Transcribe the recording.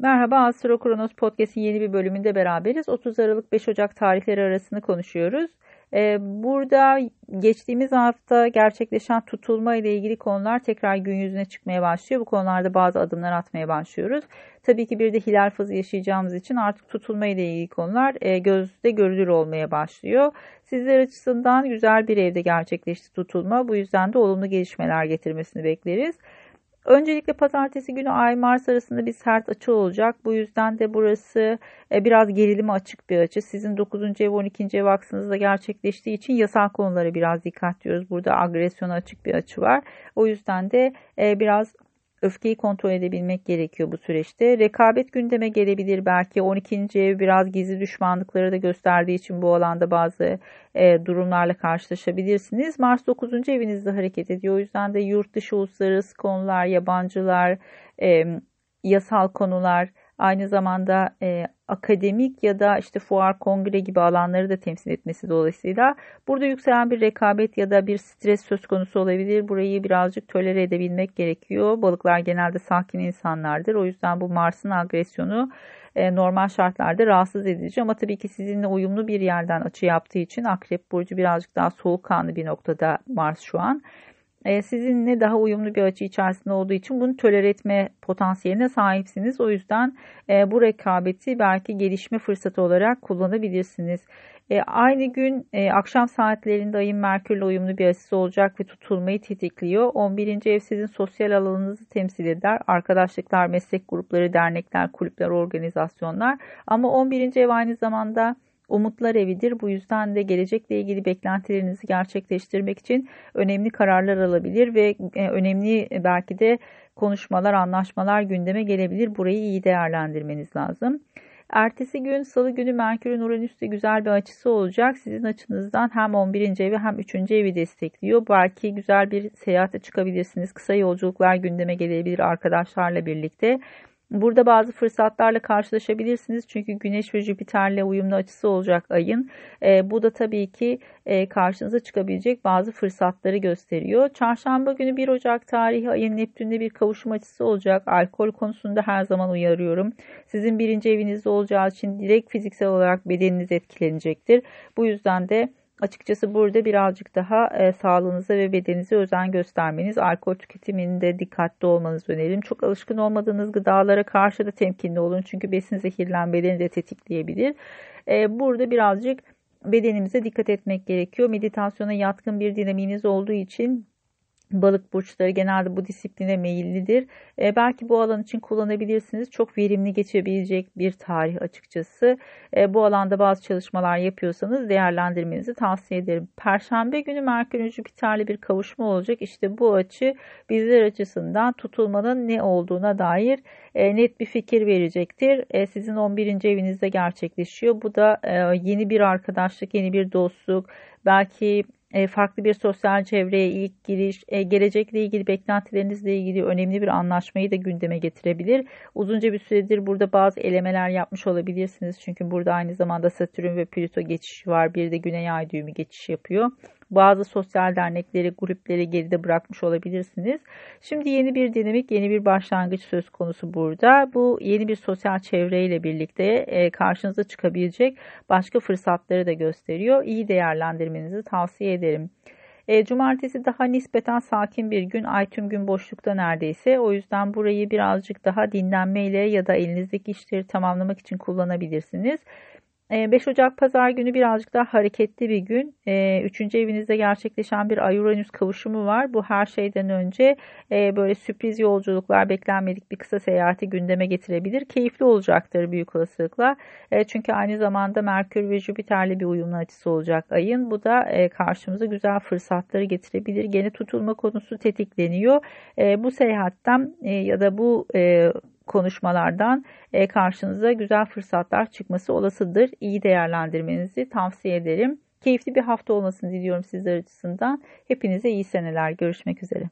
Merhaba Astro Kronos Podcast'in yeni bir bölümünde beraberiz. 30 Aralık 5 Ocak tarihleri arasını konuşuyoruz. Ee, burada geçtiğimiz hafta gerçekleşen tutulma ile ilgili konular tekrar gün yüzüne çıkmaya başlıyor. Bu konularda bazı adımlar atmaya başlıyoruz. Tabii ki bir de hilal fazı yaşayacağımız için artık tutulma ile ilgili konular e, gözde görülür olmaya başlıyor. Sizler açısından güzel bir evde gerçekleşti tutulma. Bu yüzden de olumlu gelişmeler getirmesini bekleriz. Öncelikle pazartesi günü Ay Mars arasında bir sert açı olacak. Bu yüzden de burası e, biraz gerilime açık bir açı. Sizin 9. ev 12. ev aksınızda gerçekleştiği için yasal konulara biraz dikkat diyoruz. Burada agresyona açık bir açı var. O yüzden de e, biraz öfkeyi kontrol edebilmek gerekiyor bu süreçte. Rekabet gündeme gelebilir belki 12. ev biraz gizli düşmanlıkları da gösterdiği için bu alanda bazı e, durumlarla karşılaşabilirsiniz. Mars 9. evinizde hareket ediyor. O yüzden de yurt dışı uluslararası konular, yabancılar, e, yasal konular, aynı zamanda e, akademik ya da işte fuar, kongre gibi alanları da temsil etmesi dolayısıyla burada yükselen bir rekabet ya da bir stres söz konusu olabilir. Burayı birazcık tolere edebilmek gerekiyor. Balıklar genelde sakin insanlardır. O yüzden bu Mars'ın agresyonu e, normal şartlarda rahatsız edici ama tabii ki sizinle uyumlu bir yerden açı yaptığı için Akrep Burcu birazcık daha soğukkanlı bir noktada Mars şu an. E, sizinle daha uyumlu bir açı içerisinde olduğu için bunu tolere etme potansiyeline sahipsiniz. O yüzden e, bu rekabeti belki gelişme fırsatı olarak kullanabilirsiniz. E, aynı gün akşam saatlerinde ayın Merkürle uyumlu bir açısı olacak ve tutulmayı tetikliyor. 11. ev sizin sosyal alanınızı temsil eder. Arkadaşlıklar, meslek grupları, dernekler, kulüpler, organizasyonlar. Ama 11. ev aynı zamanda umutlar evidir. Bu yüzden de gelecekle ilgili beklentilerinizi gerçekleştirmek için önemli kararlar alabilir ve e, önemli e, belki de konuşmalar, anlaşmalar gündeme gelebilir. Burayı iyi değerlendirmeniz lazım. Ertesi gün salı günü Merkür'ün Uranüs'te güzel bir açısı olacak. Sizin açınızdan hem 11. evi hem 3. evi destekliyor. Belki güzel bir seyahate çıkabilirsiniz. Kısa yolculuklar gündeme gelebilir arkadaşlarla birlikte. Burada bazı fırsatlarla karşılaşabilirsiniz çünkü Güneş ve Jüpiter'le uyumlu açısı olacak ayın. E, bu da tabii ki e, karşınıza çıkabilecek bazı fırsatları gösteriyor. Çarşamba günü 1 Ocak tarihi ayın Neptün'de bir kavuşum açısı olacak. Alkol konusunda her zaman uyarıyorum. Sizin birinci evinizde olacağı için direkt fiziksel olarak bedeniniz etkilenecektir. Bu yüzden de Açıkçası burada birazcık daha e, sağlığınıza ve bedeninize özen göstermeniz, alkol tüketiminde dikkatli olmanızı öneririm. Çok alışkın olmadığınız gıdalara karşı da temkinli olun. Çünkü besin zehirlenmelerini de tetikleyebilir. E, burada birazcık bedenimize dikkat etmek gerekiyor. Meditasyona yatkın bir dinaminiz olduğu için balık burçları genelde bu disipline meyillidir. E, belki bu alan için kullanabilirsiniz. Çok verimli geçebilecek bir tarih açıkçası. E, bu alanda bazı çalışmalar yapıyorsanız değerlendirmenizi tavsiye ederim. Perşembe günü Merkür Jüpiter'le bir kavuşma olacak. İşte bu açı bizler açısından tutulmanın ne olduğuna dair e, net bir fikir verecektir. E, sizin 11. evinizde gerçekleşiyor. Bu da e, yeni bir arkadaşlık, yeni bir dostluk, belki farklı bir sosyal çevreye ilk giriş, e, gelecekle ilgili beklentilerinizle ilgili önemli bir anlaşmayı da gündeme getirebilir. Uzunca bir süredir burada bazı elemeler yapmış olabilirsiniz. Çünkü burada aynı zamanda Satürn ve Plüto geçişi var. Bir de Güney Ay düğümü geçiş yapıyor. Bazı sosyal dernekleri, grupları geride bırakmış olabilirsiniz. Şimdi yeni bir dinamik, yeni bir başlangıç söz konusu burada. Bu yeni bir sosyal çevreyle birlikte e, karşınıza çıkabilecek başka fırsatları da gösteriyor. İyi değerlendirmenizi tavsiye ederim. E, cumartesi daha nispeten sakin bir gün. Ay tüm gün boşlukta neredeyse. O yüzden burayı birazcık daha dinlenmeyle ya da elinizdeki işleri tamamlamak için kullanabilirsiniz. 5 ee, Ocak Pazar günü birazcık daha hareketli bir gün. Ee, üçüncü evinizde gerçekleşen bir Ay-Uranüs kavuşumu var. Bu her şeyden önce e, böyle sürpriz yolculuklar, beklenmedik bir kısa seyahati gündeme getirebilir. Keyifli olacaktır büyük olasılıkla. E, çünkü aynı zamanda Merkür ve Jüpiter'le bir uyumlu açısı olacak ayın. Bu da e, karşımıza güzel fırsatları getirebilir. Gene tutulma konusu tetikleniyor. Bu seyahatten ya da bu konuşmalardan e, karşınıza güzel fırsatlar çıkması olasıdır. İyi değerlendirmenizi tavsiye ederim. Keyifli bir hafta olmasını diliyorum sizler açısından. Hepinize iyi seneler. Görüşmek üzere.